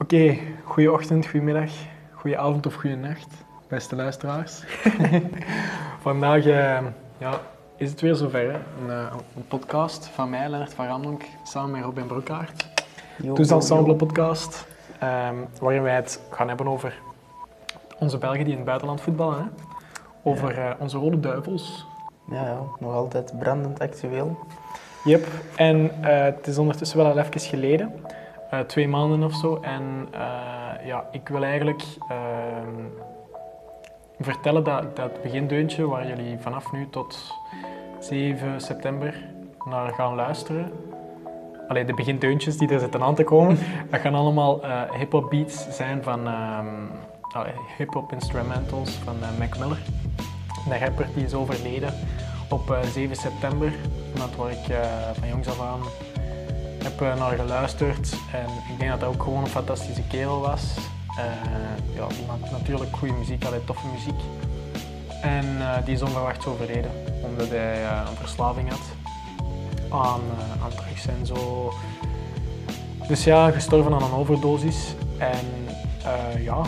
Oké, goeie ochtend, goedemiddag, goeie avond of goede nacht, beste luisteraars. Vandaag eh, ja, is het weer zover, hè? Een, eh, een podcast van mij, Lennart van Ramdonk, samen met Robin Broekaert. Toes Ensemble podcast, ehm, waarin wij het gaan hebben over onze Belgen die in het buitenland voetballen. Hè? Over eh, onze Rode Duivels. Ja, ja, nog altijd brandend actueel. Yep, en eh, het is ondertussen wel al even geleden, eh, twee maanden of zo. En eh, ja, ik wil eigenlijk ehm, vertellen dat dat begindeuntje waar jullie vanaf nu tot 7 september naar gaan luisteren. Allee, de begindeuntjes die er zitten aan te komen, dat gaan allemaal eh hip-hop beats zijn van ehm, hip-hop instrumentals van Mac Miller. De rapper die is overleden op eh, 7 september. Iemand waar ik van jongs af aan heb eh, naar geluisterd. En ik denk dat hij ook gewoon een fantastische kerel was. Eh, ja, die maakt natuurlijk goede muziek, altijd toffe muziek. En eh, die is onverwachts overleden, omdat hij een verslaving had aan, eh, aan drugs en zo. Dus ja, gestorven aan een overdosis. En eh, ja,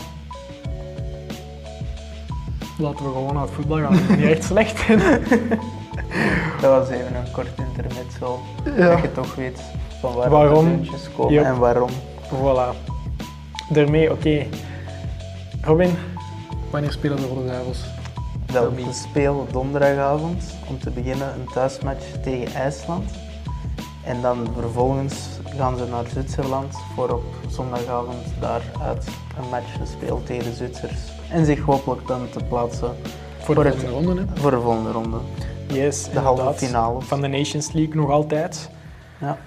laten we gewoon naar het voetbal gaan. Dat is niet echt slecht. Dat was even een kort intermezzo. Ja. Dat je toch weet van waar Waarom? de deuntjes komen Yep. en waarom. Voilà. Daarmee, oké. Robin, wanneer spelen de Rode Duivels? Dat wie? we spelen donderdagavond om te beginnen een thuismatch tegen IJsland. En dan vervolgens gaan ze naar Zwitserland voor op zondagavond daaruit een match te spelen tegen de Zwitsers. En zich hopelijk dan te plaatsen Voor de Voor volgende ronde, hè? voor de volgende ronde. Yes, De halve finale. Van de Nations League nog altijd. Ja.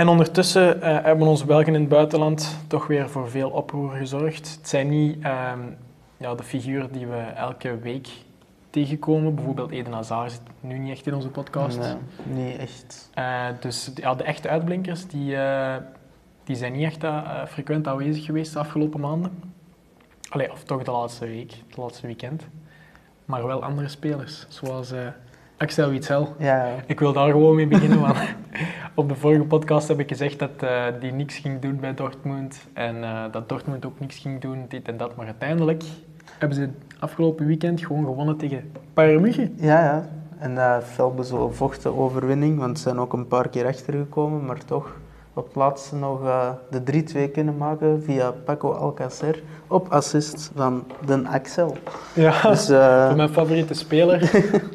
En ondertussen eh, hebben onze Belgen in het buitenland toch weer voor veel oproer gezorgd. Het zijn niet ehm, ja, de figuren die we elke week tegenkomen. Bijvoorbeeld Eden Hazard zit nu niet echt in onze podcast. Nee, niet echt. Eh, dus ja, de echte uitblinkers die, eh, die zijn niet echt frequent aanwezig geweest de afgelopen maanden. Allee, of toch de laatste week, het laatste weekend. Maar wel andere spelers, zoals Axel Witsel. Ja. Ik wil daar gewoon mee beginnen, want op de vorige podcast heb ik gezegd dat eh, die niks ging doen bij Dortmund. En eh, dat Dortmund ook niks ging doen, dit en dat. Maar uiteindelijk hebben ze afgelopen weekend gewoon gewonnen tegen Bayern München. Ja, ja. En dat fel bevochten overwinning, want ze zijn ook een paar keer achtergekomen, maar toch op laatste nog eh, de 3-2 kunnen maken via Paco Alcacer op assist van Den Axel. Ja. Dus eh, mijn favoriete speler,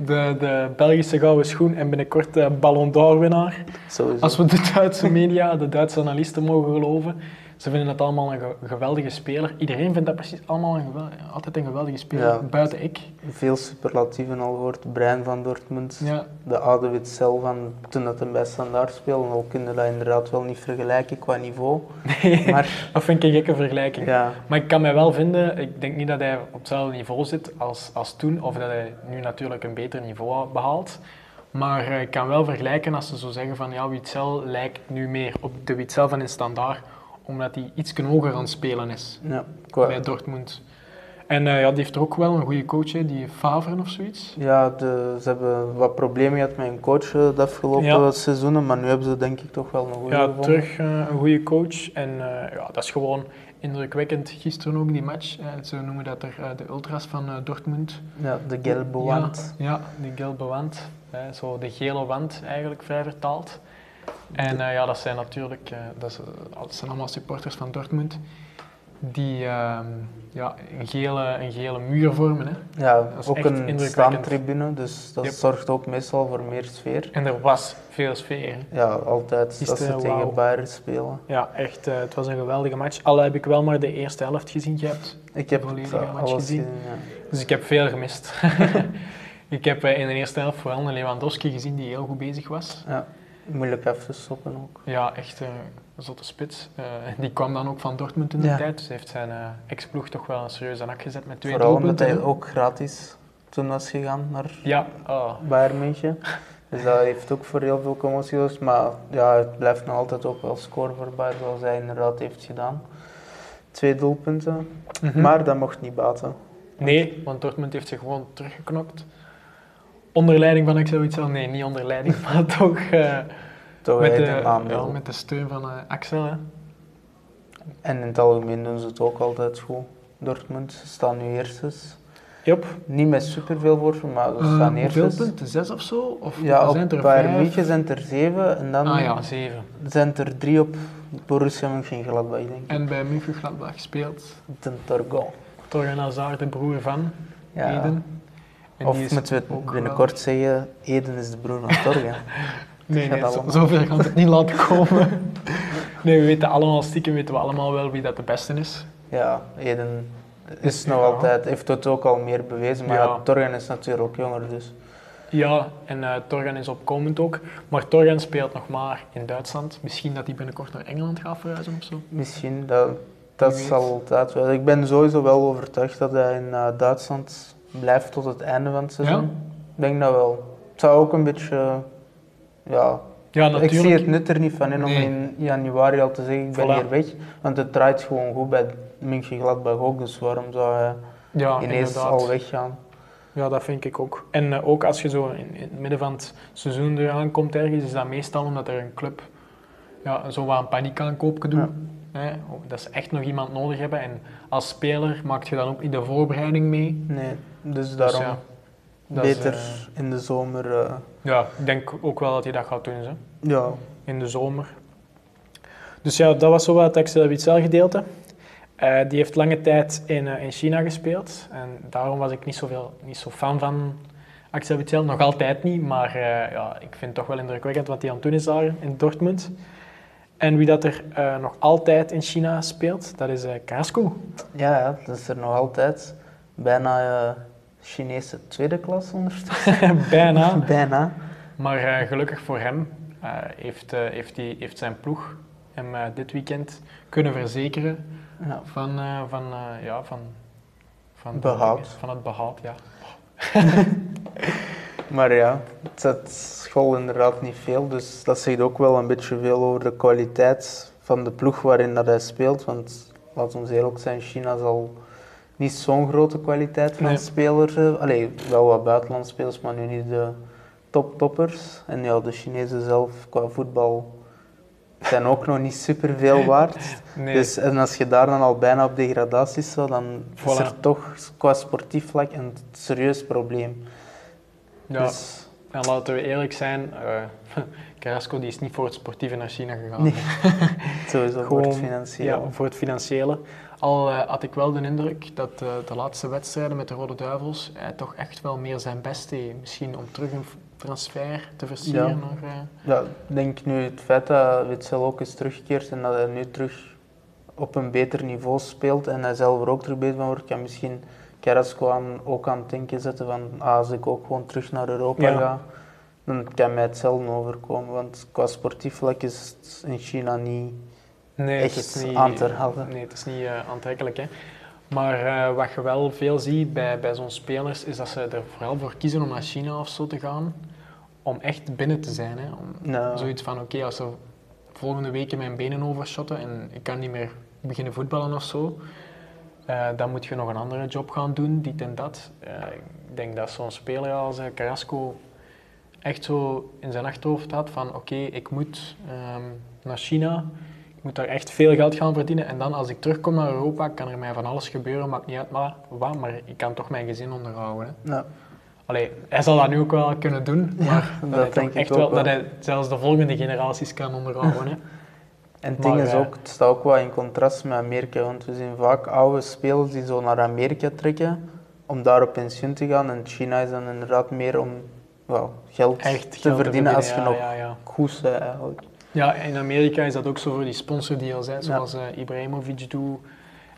de, de Belgische gouden schoen en binnenkort de Ballon d'Or winnaar. sowieso. Als we de Duitse media, de Duitse analisten mogen geloven, ze vinden het allemaal een ge- geweldige speler. Iedereen vindt dat precies allemaal een altijd een geweldige speler, Ja. buiten ik. Veel superlatieven al gehoord. Brian van Dortmund, Ja, de oude Witzel van toen dat hij bij Standaard speelde. Al kunnen dat inderdaad wel niet vergelijken qua niveau. nee, Maar dat vind ik een gekke vergelijking. ja, Maar ik kan mij wel vinden, ik denk niet dat hij op hetzelfde niveau zit als, als toen, of dat hij nu natuurlijk een beter niveau behaalt. Maar eh, ik kan wel vergelijken als ze zo zeggen van ja, Witzel lijkt nu meer op de Witzel van in standaard, omdat hij iets hoger aan het spelen is ja, qua, bij Dortmund. En eh, ja, die heeft er ook wel een goede coach, hè, die Favren of zoiets. Ja, de, ze hebben wat problemen gehad met hun coach eh, de afgelopen Ja. seizoenen, maar nu hebben ze denk ik toch wel een goede Ja, gevonden. terug eh, een goede coach. En ja, dat is gewoon indrukwekkend. Gisteren ook die match. ze noemen dat er de ultras van Dortmund. Ja, de gelbe wand. Ja, ja, die gelbe wand. Zo de gele wand eigenlijk vrij vertaald. En eh, ja, dat zijn natuurlijk eh, dat, is, eh, dat zijn allemaal supporters van Dortmund. Die ehm, ja, een, gele, een gele muur vormen. Hè. Ja, Dat ook een staantribune, dus dat Yep. zorgt ook meestal voor meer sfeer. En er was veel sfeer. hè. Ja, altijd Is als ze tegen. Bayern spelen. Ja, echt. het was een geweldige match. Al heb ik wel maar de eerste helft gezien. Je hebt Ik heb volledige het, match gezien. gezien. ja. Dus ik heb veel gemist. ik heb in de eerste helft vooral een Lewandowski gezien die heel goed bezig was. Ja, moeilijk even te stoppen ook. Ja, echt een zotte spits. Eh, die kwam dan ook van Dortmund in de Ja. tijd. Dus heeft zijn eh, ex-ploeg toch wel een serieuze nak gezet met twee Vooral omdat doelpunten. hij ook gratis toen was gegaan naar Ja, oh, Bayern München. Dus dat heeft ook voor heel veel commotie gezorgd. Maar ja, het blijft nog altijd ook wel scoren voor Bayern, zoals hij inderdaad heeft gedaan. Twee doelpunten, mhm. maar dat mocht niet baten. Nee, want Dortmund heeft zich gewoon teruggeknokt. Onder leiding van Axel Witsel, nee, niet onder leiding, maar toch eh, Toch met, de, ja, met de steun van eh, Axel. Hè. En in het algemeen doen ze het ook altijd goed. Dortmund ze staan nu eerstes. Jop. Niet met superveel voorsprong, maar ze Uh, staan hoeveel eerstes. punten? Zes of zo? Of Ja, er op zijn er? München zijn er zeven en dan Ah ja, zeven. zijn er drie op Borussia Mönchengladbach, denk ik. En bij München Gladbach gespeeld. De Torgo. Torgan Hazard, de broer van Ja. Eden. En Of moeten we het binnenkort zeggen, Eden is de broer van wel- Nee, nee, zo, zover kan het niet laten komen. nee, we weten allemaal, stiekem weten we allemaal wel wie dat de beste is. ja, Eden is nog altijd, heeft het ook al meer bewezen, maar Ja. Torgen is natuurlijk ook jonger, dus Ja, en eh Torgan is opkomend ook. Maar Torgan speelt nog maar in Duitsland. Misschien dat hij binnenkort naar Engeland gaat verhuizen of zo. misschien, dat, dat zal altijd wel. Ik ben sowieso wel overtuigd dat hij in Duitsland blijft tot het einde van het seizoen. Ik denk dat wel. Het zou ook een beetje, ja, Ja, ik natuurlijk. zie het nut er niet van in om in januari al te zeggen, ik ben Voilà. hier weg. Want het draait gewoon goed bij München Gladbach ook, dus waarom zou hij ja, ineens inderdaad. al weggaan? Ja, dat vind ik ook. En eh, ook als je zo in, in het midden van het seizoen eraan komt ergens, is dat meestal omdat er een club ja, zo wat een paniekaankoop kan doen. Hè, dat ze echt nog iemand nodig hebben. En als speler maak je dan ook niet de voorbereiding mee. Nee, dus Dus daarom ja, dat is, beter eh, in de zomer. eh, ja, ik denk ook wel dat hij dat gaat doen. Ja, in de zomer. Dus ja, dat was zo wat het Axel gedeelte. Eh, die heeft lange tijd in, in China gespeeld. En daarom was ik niet, zoveel, niet zo fan van Axel Witsel. Nog altijd niet, maar ja, ik vind het toch wel indrukwekkend wat hij aan het doen is daar in Dortmund. En wie dat er nog altijd in China speelt, dat is Carrasco. ja, ja, dat is er nog altijd. Bijna Chinese tweede klas ondertussen. Bijna. Bijna. Maar eh, gelukkig voor hem eh, heeft, eh, heeft, hij, heeft zijn ploeg hem dit weekend kunnen verzekeren Ja. Van, van, ja, van, van, Behoud. van het behoud, ja. Maar ja, het zet school inderdaad niet veel, dus dat zegt ook wel een beetje veel over de kwaliteit van de ploeg waarin dat hij speelt. Want laat ons eerlijk zijn, China zal niet zo'n grote kwaliteit van Nee. spelers hebben. Allee, wel wat buitenlandse spelers, maar nu niet de top-toppers. En ja, de Chinezen zelf qua voetbal zijn ook nog niet super veel waard. Nee, Dus, en als je daar dan al bijna op degradatie staat, dan is er toch qua sportief vlak een serieus probleem. ja. Dus, En laten we eerlijk zijn, eh Carrasco die is niet voor het sportieve naar China gegaan. Nee. sowieso voor Gewoon, het financieel. Ja, voor het financiële. Al eh, had ik wel de indruk dat eh, de laatste wedstrijden met de Rode Duivels hij toch echt wel meer zijn best deed. Misschien om terug een transfer te versieren. Ja. Ja, ik denk nu het feit dat Witzel ook is teruggekeerd en dat hij nu terug op een beter niveau speelt en hij zelf er ook terug beter van wordt, kan misschien Carrasco aan, ook aan het denken zetten van ah, als ik ook gewoon terug naar Europa Ja. ga, dan kan mij hetzelfde overkomen. Want qua sportief vlak is het in China niet nee, het is niet, aan te halen. Nee, het is niet eh, aantrekkelijk. Hè. Maar eh, wat je wel veel ziet bij, bij zo'n spelers, is dat ze er vooral voor kiezen om naar China of zo te gaan. Om echt binnen te zijn. Hè. Om, Zoiets van, oké, als er volgende week mijn benen overshotten en ik kan niet meer beginnen voetballen of zo, eh, dan moet je nog een andere job gaan doen, dit en dat. Eh, ik denk dat zo'n speler als eh, Carrasco echt zo in zijn achterhoofd had van, oké, ik moet ehm, naar China, moet daar echt veel geld gaan verdienen en dan als ik terugkom naar Europa, kan er mij van alles gebeuren, maakt niet uit maar, wat, maar ik kan toch mijn gezin onderhouden. Hè. nou, Allee, hij zal dat nu ook wel kunnen doen, maar dat, dat denk ik echt ook wel, wel. dat hij zelfs de volgende generaties kan onderhouden. Hè. En het ding is eh, ook, het staat ook wel in contrast met Amerika, want we zien vaak oude spelers die zo naar Amerika trekken om daar op pensioen te gaan. En China is dan inderdaad meer om wel, geld, Echt te geld verdienen als je ja, nog Ja, ja. bent eigenlijk. Ja, in Amerika is dat ook zo voor die sponsordeals, hè, zoals eh, Ibrahimovic doet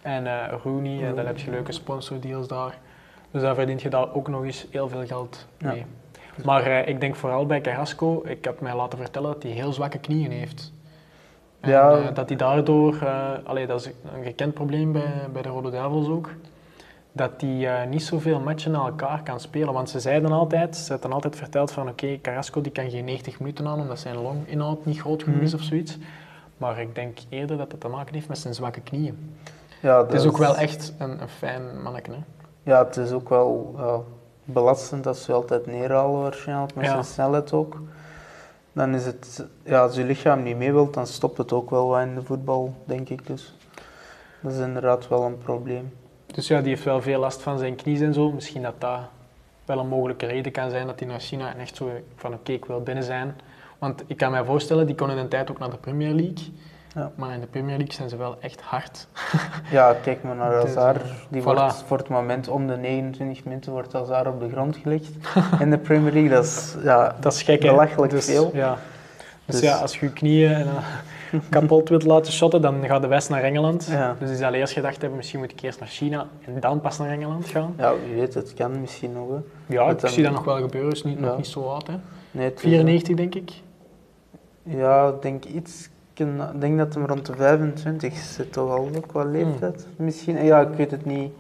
en eh, Rooney. En dan heb je leuke sponsordeals daar. Dus daar verdient je daar ook nog eens heel veel geld Ja. mee. Maar eh, ik denk vooral bij Carrasco, ik heb mij laten vertellen dat hij heel zwakke knieën heeft. En, Ja. dat hij daardoor, allee, dat is een gekend probleem bij, bij de Rode Duivels ook, dat hij eh, niet zoveel matchen na elkaar kan spelen. Want ze zeiden altijd, ze hadden altijd verteld van oké, Carrasco die kan geen 90 minuten aan omdat zijn longinhoud niet groot genoeg is Mhm. of zoiets. Maar ik denk eerder dat dat te maken heeft met zijn zwakke knieën. Ja, Het is ook wel echt een, een fijn manneke. Hè? Ja, het is ook wel ja, belastend dat ze altijd neerhalen waarschijnlijk, met Ja. zijn snelheid ook. Dan is het, ja, als je lichaam niet mee wilt, dan stopt het ook wel wat in de voetbal, denk ik dus. Dat is inderdaad wel een probleem. Dus ja, die heeft wel veel last van zijn knieën en zo. Misschien dat dat wel een mogelijke reden kan zijn dat hij naar China en echt zo van oké, ik wil binnen zijn. Want ik kan mij voorstellen, die kon in een tijd ook naar de Premier League. Ja. Maar in de Premier League zijn ze wel echt hard. Ja, kijk maar naar is, Hazard. eh, Die voilà. wordt voor het moment om de 29 minuten wordt Hazard op de grond gelegd. in de Premier League, dat is ja, Dat is gek, belachelijk dus, veel. Ja. Dus, Dus- ja, als je je knieën eh, kapot wilt laten shotten, dan gaat de West naar Engeland. Ja. Dus die zal eerst gedacht hebben, misschien moet ik eerst naar China en dan pas naar Engeland gaan. Ja, wie weet, het kan misschien nog. Hè. Ja, ik zie dat nog wel gebeuren. is niet, Ja. nog niet zo oud, hè. Nee, het is- 94 denk ik. Ja, ik denk iets. Ik denk dat hem rond de 25 zit, toch al ook qua leeftijd. Misschien, ja, ik weet het niet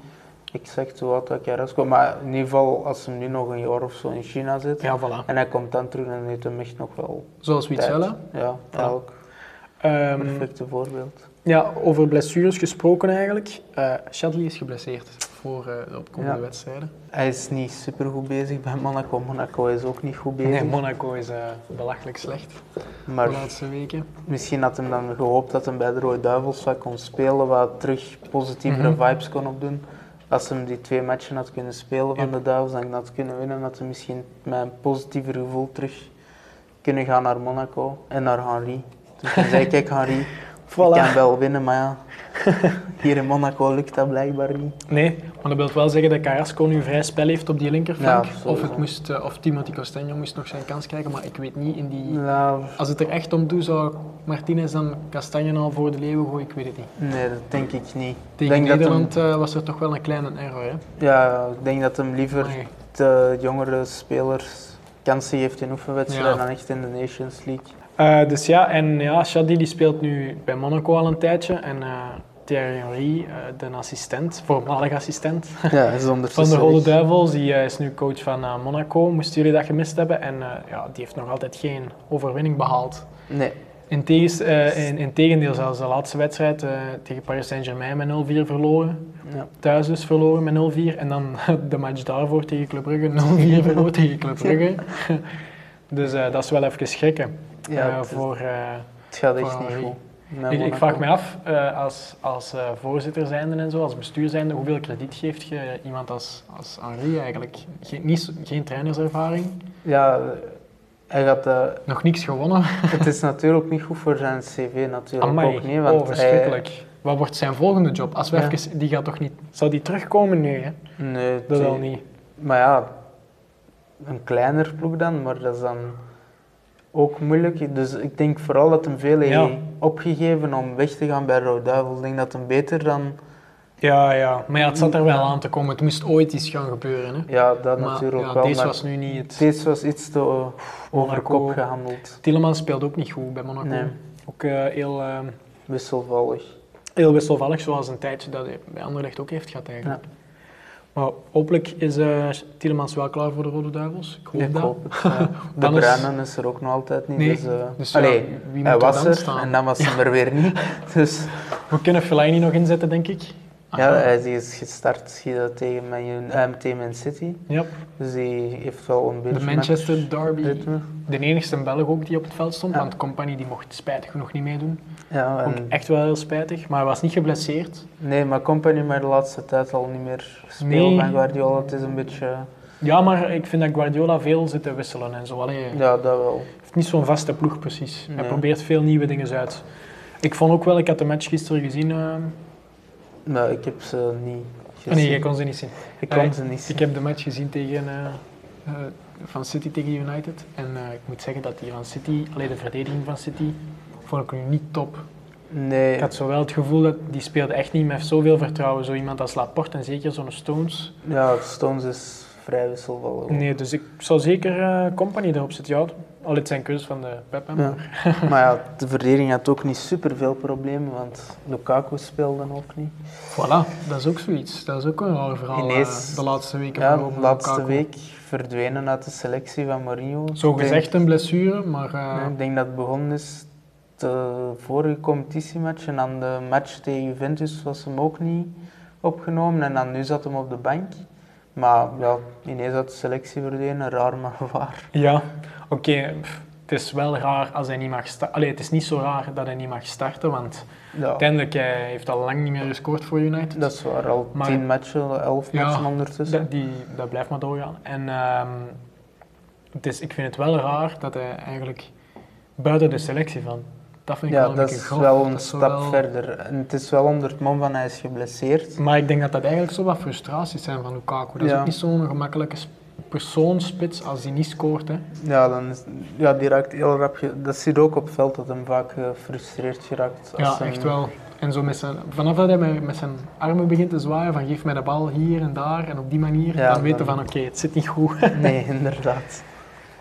exact hoe oud dat hij is. Maar in ieder geval, als hij nu nog een jaar of zo in China zit Ja, voilà. en hij komt dan terug, dan heeft hem echt nog wel Zoals tijd. Witsella. Ja, eigenlijk. Ehm, Perfecte voorbeeld. ja, over blessures gesproken eigenlijk. Shadley is geblesseerd voor eh, de opkomende Ja. wedstrijden. Hij is niet super goed bezig bij Monaco. Monaco is ook niet goed bezig. Nee, Monaco is eh, belachelijk slecht maar de laatste weken. misschien had hem dan gehoopt dat hij bij de Rode Duivels wat kon spelen, wat terug positievere Mhm. vibes kon opdoen. Als hem die twee matchen had kunnen spelen van de Duivels en had kunnen winnen, had hij misschien met een positiever gevoel terug kunnen gaan naar Monaco en naar Henri. Toen hij zei, kijk Ik kan wel winnen, maar ja, hier in Monaco lukt dat blijkbaar niet. Nee, maar dat wil wel zeggen dat Carrasco nu vrij spel heeft op die linkerflank. Ja, of, het moest, eh, of Timothy Costanzo moest nog zijn kans krijgen, maar ik weet niet in die... Nou, Als het er echt om doet, zou Martinez dan Castagne al voor de leeuwen gooien? Ik weet het niet. nee, dat denk ik niet. Tegen denk dat Nederland eh, was er toch wel een kleine error, hè? Ja, ik denk dat hem liever de jongere spelers kansen geeft in oefenwedstrijden Ja. dan echt in de Nations League. Eh, dus ja, en ja, Shadi die speelt nu bij Monaco al een tijdje. En eh Thierry Henry, eh, de assistent, voormalig assistent Ja, zonder van de Rode Duivels, die is nu coach van Monaco. Moesten jullie dat gemist hebben? En ja, die heeft nog altijd geen overwinning behaald. Nee, In, tegens, eh, in, in tegendeel, zelfs de laatste wedstrijd tegen Paris Saint-Germain met 0-4 verloren. ja. Thuis dus verloren met 0-4. En dan de match daarvoor tegen Club Brugge 0-4 verloren tegen Club Brugge. Dus dat is wel even schrikken ja eh, het, voor... eh, het gaat echt niet goed. met ik, ik vraag me af, eh, als, als eh, voorzitter zijnde en zo, als bestuur zijnde, hoeveel krediet geeft je iemand als, als Henri eigenlijk? Geen, niet, geen trainerservaring, Ja, hij gaat, eh, nog niks gewonnen. het is natuurlijk niet goed voor zijn cv natuurlijk Amai, ook niet. Want oh, verschrikkelijk. Wat wordt zijn volgende job? Als we Ja. even, die gaat toch niet... Zou die terugkomen nu? Hè? Nee, Dat die- wel niet. Maar ja, een kleiner ploeg dan, maar dat is dan ook moeilijk. Dus ik denk vooral dat hem veel heeft Ja. opgegeven om weg te gaan bij Rode Duivel. Ik denk dat hem beter dan... Ja, ja. Maar ja, het zat er wel aan te komen. Het moest ooit iets gaan gebeuren. Hè? Ja, dat Maar natuurlijk ja, wel. deze was nu niet het... deze was iets te uh, over Monaco. kop gehandeld. Tielemans speelde ook niet goed bij Monaco. Nee. Ook eh, heel, eh, Wisselvallig. heel wisselvallig, zoals een tijdje dat hij bij Anderlecht ook heeft gehad eigenlijk. Maar hopelijk is eh Tielemans wel klaar voor de Rode Duivels. Ik hoop Ik dat. hoop het. ja. De Bruinen is er ook nog altijd niet. Nee, Dus, eh, dus ja, allee, wie hij moet er was dan er staan? en dan was hij er weer niet. Dus We kunnen Fellaini nog inzetten, denk ik. Ja, hij is gestart eh, tegen Man, U- eh, tegen Man City. Ja, Dus die heeft wel een beetje de Manchester Derby. ritme. De enigste Belg ook die op het veld stond, Ja. want Company die mocht spijtig genoeg niet meedoen. Ja, Ook echt wel heel spijtig, maar hij was niet geblesseerd. nee, maar Company maar de laatste tijd al niet meer spelen Nee. van Guardiola. Het is een beetje... Ja, maar ik vind dat Guardiola veel zit te wisselen en zo. Allee, Ja, dat wel. heeft niet zo'n vaste ploeg precies. Hij probeert veel nieuwe dingen uit. Ik vond ook wel, ik had de match gisteren gezien. eh, Nou, ik heb ze niet ah nee, jij kon ze niet zien. Ik kon ze niet zien. Ik heb de match gezien tegen, eh, eh, van City tegen United. En eh, ik moet zeggen dat die van City, alleen de verdediging van City, vond ik nu niet top. Nee, Ik had zo wel het gevoel dat die speelde echt niet met zoveel vertrouwen. Zo iemand als Laporte en zeker zo'n Stones. ja, Stones is vrij wisselvallig. Nee, dus ik zou zeker eh, Company erop zetten. Ja, al het zijn keuze van de Pep. Ja. maar- ja, de verdediging had ook niet super veel problemen, want Lukaku speelde ook niet. Voilà, dat is ook zoiets. Dat is ook een raar verhaal Ineens- eh, de laatste weken Ja, van de laatste Lukaku. week verdwenen uit de selectie van Mourinho. Zo gezegd een blessure, maar eh, ik denk dat het begonnen is de vorige competitiematch en dan de match tegen Juventus was hem ook niet opgenomen en dan nu zat hem op de bank. Maar ja, ineens uit de selectie verdwenen, raar maar waar. Ja, oké. het is wel raar als hij niet mag starten. Allee, het is niet zo raar dat hij niet mag starten, want Ja, uiteindelijk hij heeft al lang niet meer gescoord voor United. dat is waar, al Maar- tien matchen, elf Ja, matchen ondertussen. Dat, die, dat blijft maar doorgaan. En ehm, het is, ik vind het wel raar dat hij eigenlijk buiten de selectie van. Dat vind ik Ja, wel een dat is wel een Dat stap wel- verder. En het is wel onder het mom van hij is geblesseerd. Maar ik denk dat dat eigenlijk zo wat frustraties zijn van Lukaku. Dat is ook niet zo'n gemakkelijke sp- persoonspits als hij niet scoort. Hè. Ja, dan is, ja, die raakt heel rap. ge- Dat je ook op het veld dat hem vaak gefrustreerd geraakt. als Ja, hem- echt wel. En zo met zijn, vanaf dat hij met, zijn armen begint te zwaaien, van geef mij de bal hier en daar en op die manier, Ja, dan weten van oké, het zit niet goed. Nee, inderdaad.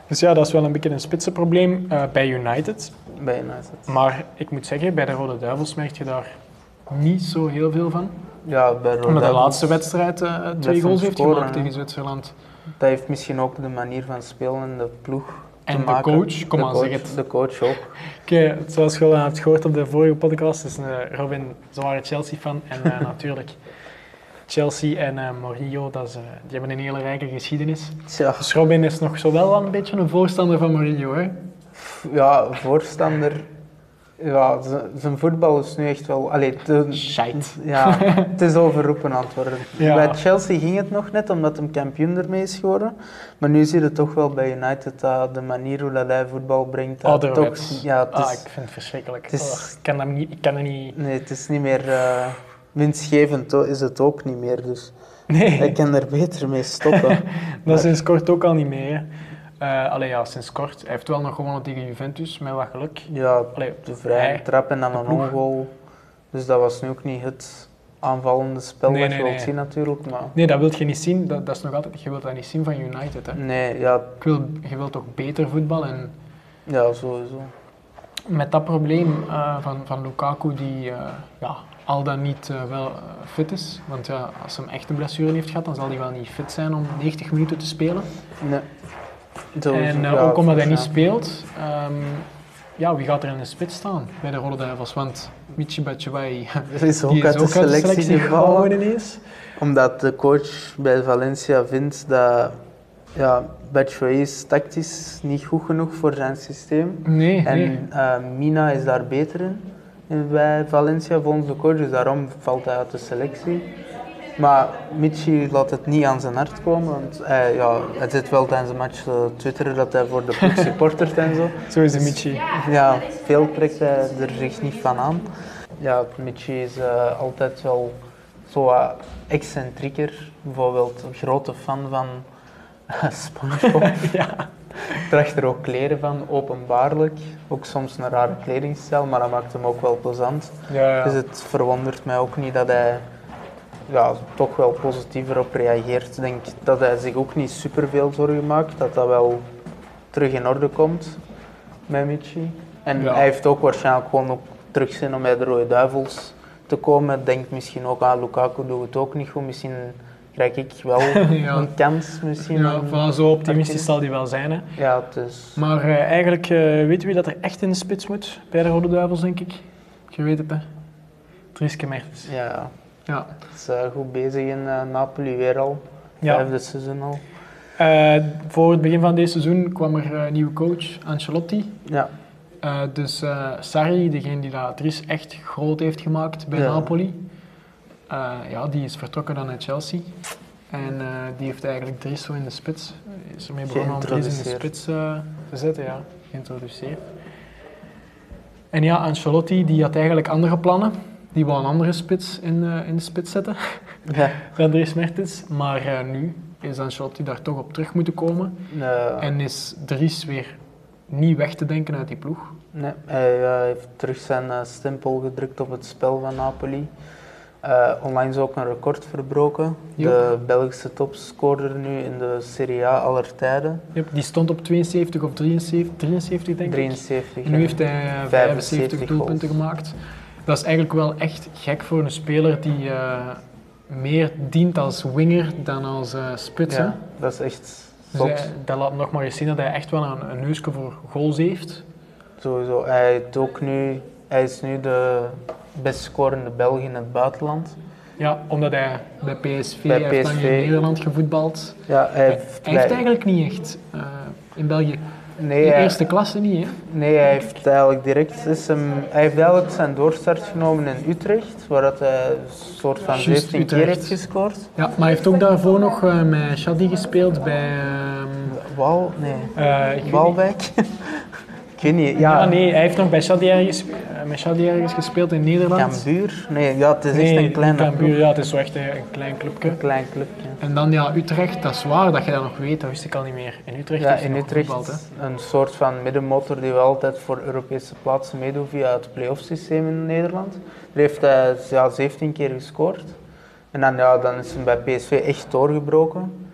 dus ja, dat is wel een beetje een spitsenprobleem eh, bij United. Bij United. Maar ik moet zeggen, bij de Rode Duivels merk je daar niet zo heel veel van. Ja, bij Rode Omdat de laatste wedstrijd eh, twee goals heeft scoren, gemaakt tegen Zwitserland. Dat heeft misschien ook de manier van spelen de ploeg te En de coach, kom de coach, zeg het. De coach ook. Oké, zoals je al hebt gehoord op de vorige podcast, is eh, Robin zware Chelsea-fan. En eh, natuurlijk, Chelsea en eh, Mourinho, dat is, die hebben een hele rijke geschiedenis. Tja, Dus Robin is nog zo wel een beetje een voorstander van Mourinho, hè? ja, voorstander. Ja, zijn voetbal is nu echt wel. Allee, te- ja, het is overroepen aan het worden. Ja. Bij Chelsea ging het nog net, omdat hem kampioen ermee is geworden. Maar nu zie je toch wel bij United dat de manier hoe dat hij voetbal brengt. toch, ja, het Ah, is, ik vind het verschrikkelijk. het is- Oh, ik, kan dat niet, ik kan dat niet... nee, het is niet meer uh, winstgevend, is het ook niet meer. Dus Nee, hij kan er beter mee stoppen. dat is sinds kort ook al niet meer. Eh allee, ja, sinds kort. Hij heeft wel nog gewonnen tegen Juventus, met wat geluk. Ja, Allee, de vrije hij- trap en dan een ongoal. Dus dat was nu ook niet het aanvallende spel Nee, dat nee, je wilt nee. zien natuurlijk. Maar Nee, dat wil je niet zien. Dat, dat is nog altijd... Je wilt dat niet zien van United, hè? nee, ja, Ik wil, je wilt toch beter voetbal en... ja sowieso. met dat probleem eh, van, van Lukaku, die eh, ja, al dan niet wel fit is. Want ja, als hij echt een blessure heeft gehad, dan zal hij wel niet fit zijn om 90 minuten te spelen. Nee. En eh, ja, ook omdat hij niet waarschijnlijk. speelt, ehm, ja, wie gaat er in de spits staan bij de Rode Duivels? Want Michi Batshuayi, is ook die uit de ook uit de selectie gevallen. ineens. Omdat de coach bij Valencia vindt dat ja, Batshuayi is tactisch niet goed genoeg voor zijn systeem. Nee, En nee. eh, Mina is daar beter in, in bij Valencia volgens de coach, dus daarom valt hij uit de selectie. Maar Michi laat het niet aan zijn hart komen, want hij, ja, hij zit wel tijdens de match te twitteren dat hij voor de ploeg supportert en zo. Zo is de Michi. Ja, veel trekt hij er zich niet van aan. Ja, Michi is eh, altijd wel zo wat excentrieker. Bijvoorbeeld een grote fan van SpongeBob. ja. Draagt er ook kleren van, openbaarlijk. Ook soms een rare kledingstijl, maar dat maakt hem ook wel plezant. Ja, ja. Dus het verwondert mij ook niet dat hij ja, toch wel positiever op reageert. Ik denk dat hij zich ook niet superveel zorgen maakt, dat dat wel terug in orde komt met Michi. En Ja. hij heeft ook waarschijnlijk gewoon ook terug zin om bij de Rode Duivels te komen. Denkt misschien ook aan Lukaku doet het ook niet goed. Misschien krijg ik wel Ja. een kans. Misschien ja, voilà, zo optimistisch zal die wel zijn. Hè. Ja, is... Maar eh, eigenlijk, eh weet wie dat er echt in de spits moet bij de Rode Duivels, denk ik? Je weet het, hè? Drieske Mertens. Ja, Ja. is eh, goed bezig in eh, Napoli weer al. ja. Vijfde seizoen al. Eh, voor het begin van dit seizoen kwam er een nieuwe coach, Ancelotti. Ja, dus Sarri, degene die dat Dries echt groot heeft gemaakt bij Ja. Napoli, ja, die is vertrokken dan naar Chelsea. En die heeft eigenlijk Dries zo in de spits, is ermee begonnen om Dries in de spits te zetten, ja, geïntroduceerd. En ja, Ancelotti die had eigenlijk andere plannen. Die wou een andere spits in, eh, in de spits zetten ja. dan Dries Mertens. Maar eh, nu is Ancelotti daar toch op terug moeten komen. Eh, En is Dries weer niet weg te denken uit die ploeg. Nee, hij heeft terug zijn stempel gedrukt op het spel van Napoli. Eh, online is ook een record verbroken. De Belgische topscorer nu in de Serie A aller tijden. Yep, die stond op 72 of 73, 73 denk ik. 73. En nu heeft hij eh, 75 75 doelpunten gemaakt. Dat is eigenlijk wel echt gek voor een speler die eh, meer dient als winger dan als eh spits. Ja, dat is echt Dus hij- dat laat nog maar eens zien dat hij echt wel een, een neusje voor goals heeft. Sowieso. Hij, heeft ook nu, hij is nu de best scorende Belg in het buitenland. Ja, omdat hij bij PSV, Bij hij heeft in Nederland gevoetbald. Ja, hij Hij heeft, heeft eigenlijk niet echt eh, in België. Nee, In hij, eerste klasse niet, hè? nee, hij heeft eigenlijk direct is hem, hij heeft eigenlijk zijn doorstart genomen in Utrecht, waar dat hij een soort van Juist, 17 keer Utrecht. heeft gescoord. Ja, maar hij heeft ook daarvoor nog eh, met Shadi gespeeld bij... ehm, Wal, nee, eh, Walwijk. ik weet niet, Ja, ja, nee, hij heeft nog bij Shadi ergens, eh, met gespeeld in Nederland. Cambuur? Nee, ja, het is echt een kleine Cambuur, club. ja, het is zo echt een, een klein clubje. Een klein clubje. En dan ja, Utrecht, dat is waar dat je dat nog weet, dat wist ik al niet meer. In Utrecht Ja, hij in Utrecht een soort van middenmotor die wel altijd voor Europese plaatsen meedoet via het play-off systeem in Nederland. Daar heeft hij ja, 17 keer gescoord. En dan, ja, dan is hij bij PSV echt doorgebroken.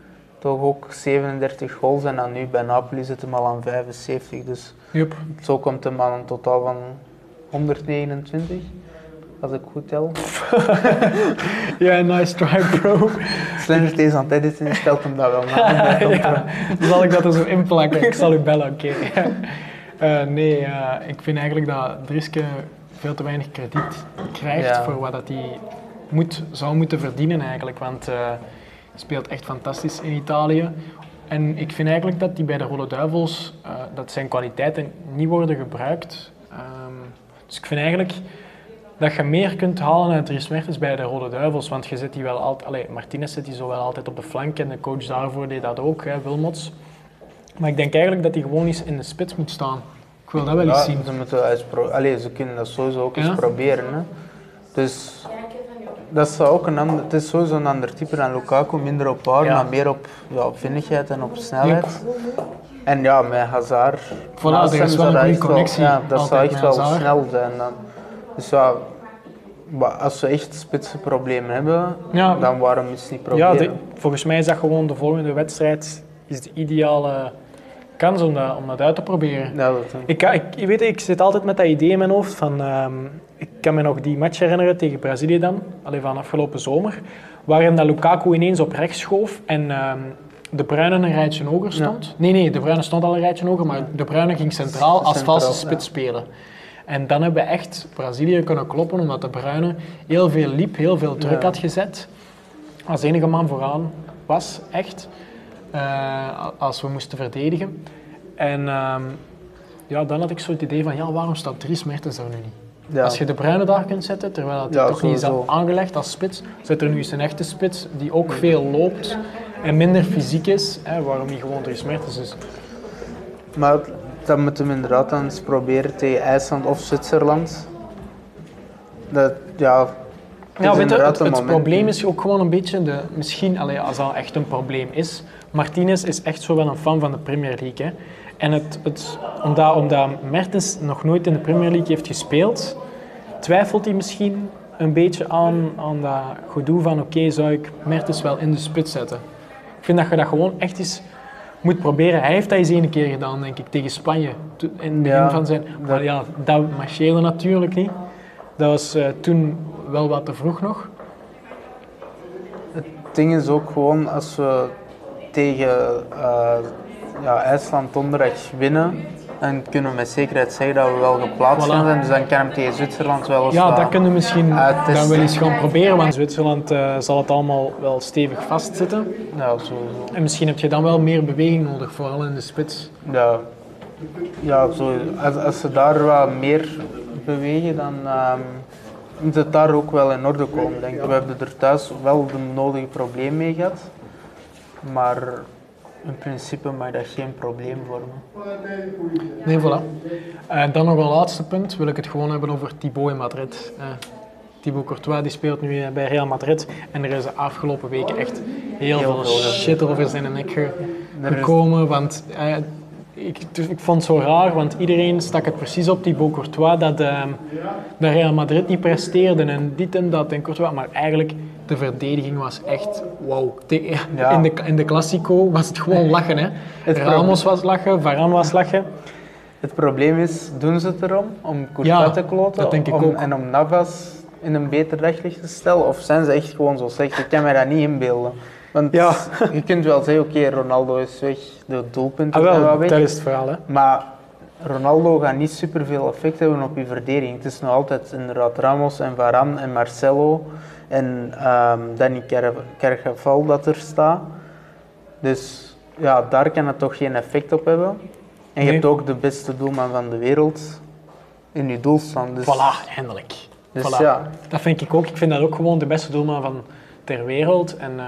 Toch ook 37 goals en dan nu bij Napoli zit hem al aan 75. Dus Jup. zo komt hem aan een totaal van 129, als ik goed tel. Ja, nice try, bro. Slender deze aan het editen stelt hem dat wel na. ja, zal ik dat er zo inplakken? Ik zal u bellen, oké. Eh, nee, eh, ik vind eigenlijk dat Driske veel te weinig krediet krijgt Ja. voor wat dat hij moet, zou moeten verdienen eigenlijk. Want eh, speelt echt fantastisch in Italië. En ik vind eigenlijk dat hij bij de Rode Duivels, eh, dat zijn kwaliteiten niet worden gebruikt. Ehm, dus ik vind eigenlijk dat je meer kunt halen uit Dries Mertens bij de Rode Duivels. Want je zet die wel altijd... Allee, Martinez zet die zo wel altijd op de flank en de coach daarvoor deed dat ook, hè, Wilmots. Maar ik denk eigenlijk dat hij gewoon eens in de spits moet staan. Ik wil dat wel eens Ja, zien. ze, moeten Allee, ze kunnen dat sowieso ook eens proberen. Hè. Dus dat zou ook een ander, het is sowieso een ander type dan Lukaku, minder op power, Ja. maar meer op, ja, op vinnigheid en op snelheid. En ja, met Hazard. Voilà, er hem is wel een dat goede wel- connectie Ja, dat zou echt wel Hazard. snel zijn dan. Dus ja, maar als we echt spitse problemen hebben, Ja. dan waarom is het niet Ja, proberen? de- volgens mij is dat gewoon de volgende wedstrijd is de ideale kans om dat, om dat uit te proberen. Ja, dat denk ik. Ik, weet, ik zit altijd met dat idee in mijn hoofd van... ehm, ik kan me nog die match herinneren tegen Brazilië dan, alleen van afgelopen zomer, waarin dat Lukaku ineens op rechts schoof en ehm, De Bruyne een rijtje hoger stond. Nee, nee, De Bruyne stond al een rijtje hoger, maar De Bruyne ging centraal als valse spits spelen. En dan hebben we echt Brazilië kunnen kloppen, omdat De Bruyne heel veel liep, heel veel druk had gezet. Als enige man vooraan was, echt. Eh, als we moesten verdedigen. En ehm, ja, dan had ik zo het idee van, ja, waarom staat Dries Mertens er nu niet? Ja. Als je de Bruyne daar kunt zetten, terwijl Ja, toch niet is aangelegd als spits, zet er nu eens een echte spits die ook veel loopt en minder fysiek is. Hè, waarom niet gewoon Dries Mertens is? Maar dat moeten we inderdaad dan eens proberen tegen IJsland of Zwitserland. Dat, ja, Ja, weet je, het, het probleem is ook gewoon een beetje, de, misschien allee, als dat echt een probleem is, Martinez is echt zo wel een fan van de Premier League. Hè. En het, het, omdat, omdat Mertens nog nooit in de Premier League heeft gespeeld, twijfelt hij misschien een beetje aan, aan dat gedoe van oké, zou ik Mertens wel in de spits zetten. Ik vind dat je dat gewoon echt eens moet proberen. Hij heeft dat eens één keer gedaan, denk ik, tegen Spanje. In het begin Ja, van zijn... dat- Maar ja, dat marcheerde natuurlijk niet. Dat was eh, toen wel wat te vroeg nog. Het ding is ook gewoon als we tegen eh, ja, IJsland donderdag winnen, dan kunnen we met zekerheid zeggen dat we wel geplaatst Voilà. zijn. Dus dan kan hem tegen Zwitserland wel eens Ja, dat kunnen we misschien uittesten. dan wel eens gaan proberen, want in Zwitserland eh, zal het allemaal wel stevig vastzitten. Ja, sowieso. En misschien heb je dan wel meer beweging nodig, vooral in de spits. Ja, ja als ze daar wat meer bewegen, dan ehm, moet het daar ook wel in orde komen. Denk ik. We hebben er thuis wel de nodige probleem mee gehad, maar in principe mag dat geen probleem vormen. Nee, voilà. Eh, dan nog een laatste punt, wil ik het gewoon hebben over Thibaut in Madrid. Eh, Thibaut Courtois die speelt nu eh, bij Real Madrid en er is de afgelopen weken echt heel, Heel veel shit over zijn nek is- gekomen. Want ik, dus ik vond het zo raar, want iedereen stak het precies op Thibaut Courtois dat, eh, dat Real Madrid niet presteerde en dit en dat en Courtois. Maar eigenlijk, de verdediging was echt Ja. In, de, in de Classico was het gewoon lachen. Hè. Het Ramos was lachen, Varane was lachen. Het probleem is, doen ze het erom om Courtois Ja, te kloten dat denk ik om- ook. en om Navas in een beter daglicht te stellen? Of zijn ze echt gewoon zo slecht? Ik kan me dat niet inbeelden. Want Ja. je kunt wel zeggen, oké, Ronaldo is weg, de doelpunten Ah, zijn wel wel, weg. dat is het verhaal. Hè. Maar Ronaldo gaat niet superveel effect hebben op je verdediging. Het is nog altijd inderdaad Ramos en Varane en Marcelo en ehm Danny Car- Carvajal dat er staat. Dus ja, daar kan het toch geen effect op hebben. En je hebt ook de beste doelman van de wereld in je doel staan. Dus, Voilà, eindelijk. dus Voilà. ja, Dat vind ik ook. Ik vind dat ook gewoon de beste doelman van ter wereld. En eh,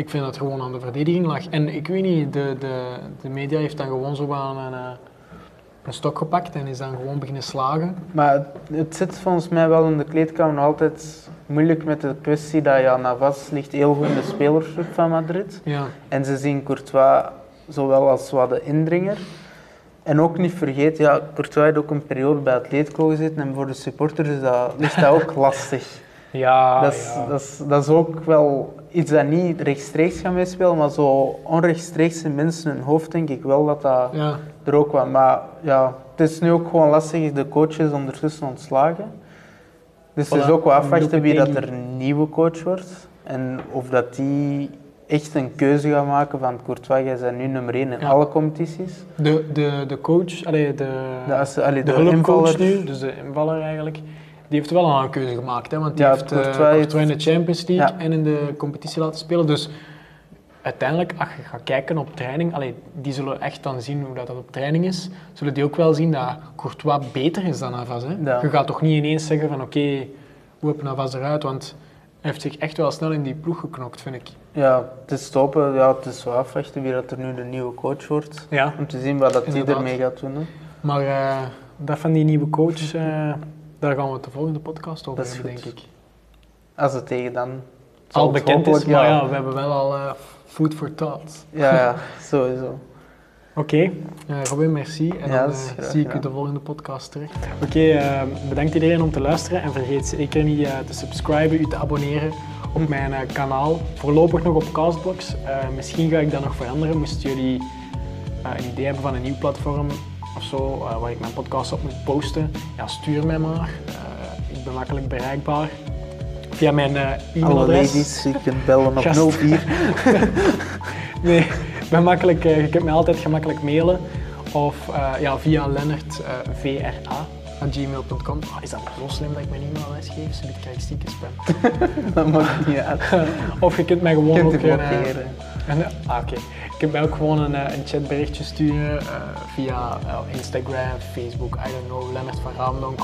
ik vind dat het gewoon aan de verdediging lag. En ik weet niet, de, de, de media heeft dan gewoon zo aan een, eh, een stok gepakt en is dan gewoon beginnen slagen. maar het, het zit volgens mij wel in de kleedkamer nog altijd moeilijk met de kwestie dat ja, Navas ligt heel goed in de spelersgroep van Madrid. Ja, En ze zien Courtois zowel als wat de indringer. En ook niet vergeten, ja, Courtois heeft ook een periode bij Atletico gezeten en voor de supporters is dat, ligt dat ook lastig. Ja, dat, is, ja. dat, is, dat is ook wel iets dat niet rechtstreeks gaat meespelen, maar zo onrechtstreeks in mensen hun hoofd denk ik wel dat dat ja. er ook wat. Maar ja, het is nu ook gewoon lastig, de coach is ondertussen ontslagen. Dus het is Voilà, ook wel afwachten wie dat er een nieuwe coach wordt. En of dat die echt een keuze gaat maken van Courtois, jij bent nu nummer 1 in Ja. alle competities. De, de, de coach, allee, de, De, allee, de de, hulpcoach invaller, nu, dus de invaller eigenlijk, die heeft wel een keuze gemaakt. Hè, want die Ja, heeft eh, Courtois in de Champions League Ja. en in de competitie laten spelen. Dus uiteindelijk, als je gaat kijken op training, allee, die zullen echt dan zien hoe dat, dat op training is, zullen die ook wel zien dat Courtois beter is dan Navas. Hè? Ja. Je gaat toch niet ineens zeggen van oké, hoe heb Navas eruit? Want hij heeft zich echt wel snel in die ploeg geknokt, vind ik. Ja, het is stoppen. Ja, het is wel afwachten wie dat er nu de nieuwe coach wordt. Ja. Om te zien wat dat Inderdaad. ermee gaat doen. hè. Maar eh, dat van die nieuwe coach, eh, daar gaan we het de volgende podcast over Dat hebben, denk ik. Als het tegen dan Al bekend is, maar ja, we hebben wel al eh, food for thought. Ja, ja, sowieso. Oké, eh, Robin, merci. En Ja, dan eh, zie ik u de volgende podcast terug. Oké, bedankt iedereen om te luisteren en vergeet zeker niet eh, te subscriben, u te abonneren op mijn eh, kanaal. Voorlopig nog op Castbox. Eh, misschien ga ik dat nog veranderen. Moesten jullie een idee hebben van een nieuw platform of zo, eh, waar ik mijn podcast op moet posten, ja, stuur mij maar. Eh, ik ben makkelijk bereikbaar. Via mijn eh, Alle e-mailadres. ladies, je kunt bellen op Gast. 04. Nee, ben makkelijk, je kunt mij altijd gemakkelijk mailen of ja, via lennartvra.gmail.com. Oh, is dat zo slim dat ik mijn e-mailadres geef? Zodat krijg ik stiekem spam. Dat maakt niet uit. of je kunt mij gewoon kunt ook eh, ah, oké. Je kunt mij ook gewoon een, eh, een chatberichtje sturen eh, via Instagram, Facebook, I don't know, Lennart van Raamdonk